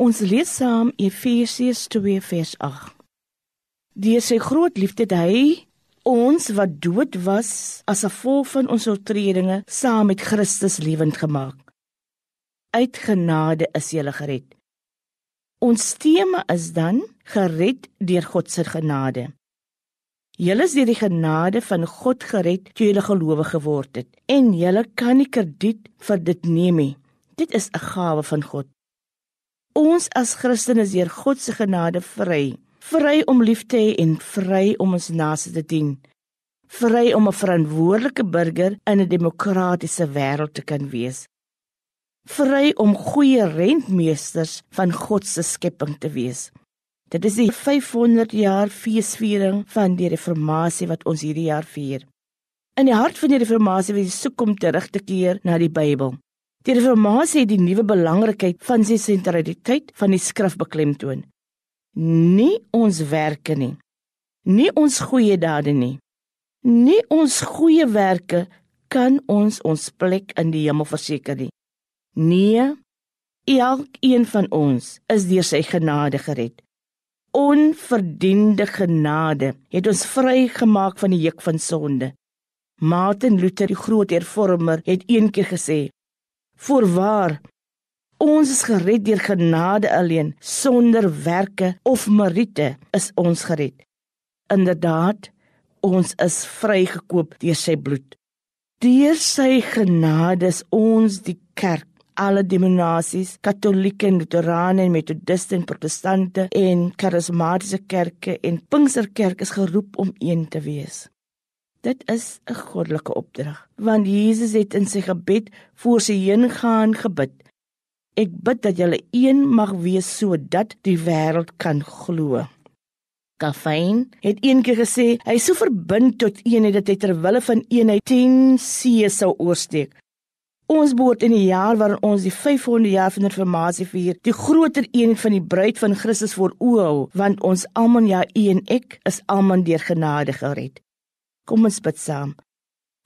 Ons lees saam Efesiërs 2 vers 8. Deur sy groot liefde het hy ons wat dood was as gevolg van ons oortredinge saam met Christus lewend gemaak. Uit genade is jy gered. Ons tema is dan gered deur God se genade. Julle is deur die genade van God gered toe julle gelowig geword het en julle kan nie krediet vir dit neem nie. Dit is 'n gawe van God. Ons as Christene is deur God se genade vry, vry om lief te hê en vry om ons naaste te dien. Vry om 'n verantwoordelike burger in 'n demokratiese wêreld te kan wees. Vry om goeie rentmeesters van God se skepping te wees. Dit is die 500 jaar feesviering van die reformatie wat ons hierdie jaar vier. In die hart van die reformatie wil jy soek om terug te keer na die Bybel. Die reformatie het die nuwe belangrikheid van sy sentraliteit van die skrif beklemtoon. Nie ons werke nie. Nie ons goeie dade nie. Nie ons goeie werke kan ons ons plek in die hemel verseker nie. Nee, elkeen van ons is deur sy genade gered. Onverdiende genade het ons vrygemaak van die juk van sonde. Martin Luther, die groot hervormer, het eendag gesê: Voorwaar, ons is gered deur genade alleen, sonder werke of meriete is ons gered. Inderdaad, ons is vrygekoop deur sy bloed. Deur sy genade is ons die kerk alle denominasies, katolieke en luterane en metodiste en protestante en karismatiese kerke en pinksterkerk is geroep om een te wees. Dit is 'n goddelike opdrag, want Jesus het in sy gebed voor sy heen gaan gebid. Ek bid dat julle een mag wees sodat die wêreld kan glo. Kafein het eendag gesê hy sou verbind tot eenheid dat hy ter wille van eenheid 10 see sou oorsteek. Ons behoort in die jaar waarin ons die 500 jaar van reformatie vier, die groter eenheid van die bruid van Christus voor oë hou, want ons almal ja een ek is almal deur genade gered. Kom ons bid saam.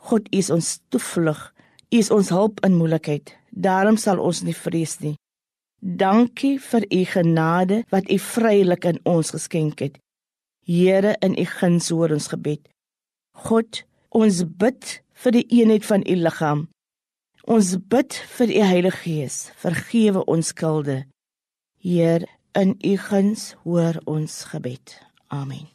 God is ons toevlug. U is ons hulp in moeilikheid. Daarom sal ons nie vrees nie. Dankie vir u genade wat u vrylik aan ons geskenk het. Here, in u guns hoor ons gebed. God, ons bid vir die eenheid van u liggaam. Ons bid vir u Heilige Gees. Vergewe ons skulde. Heer, in u guns hoor ons gebed. Amen.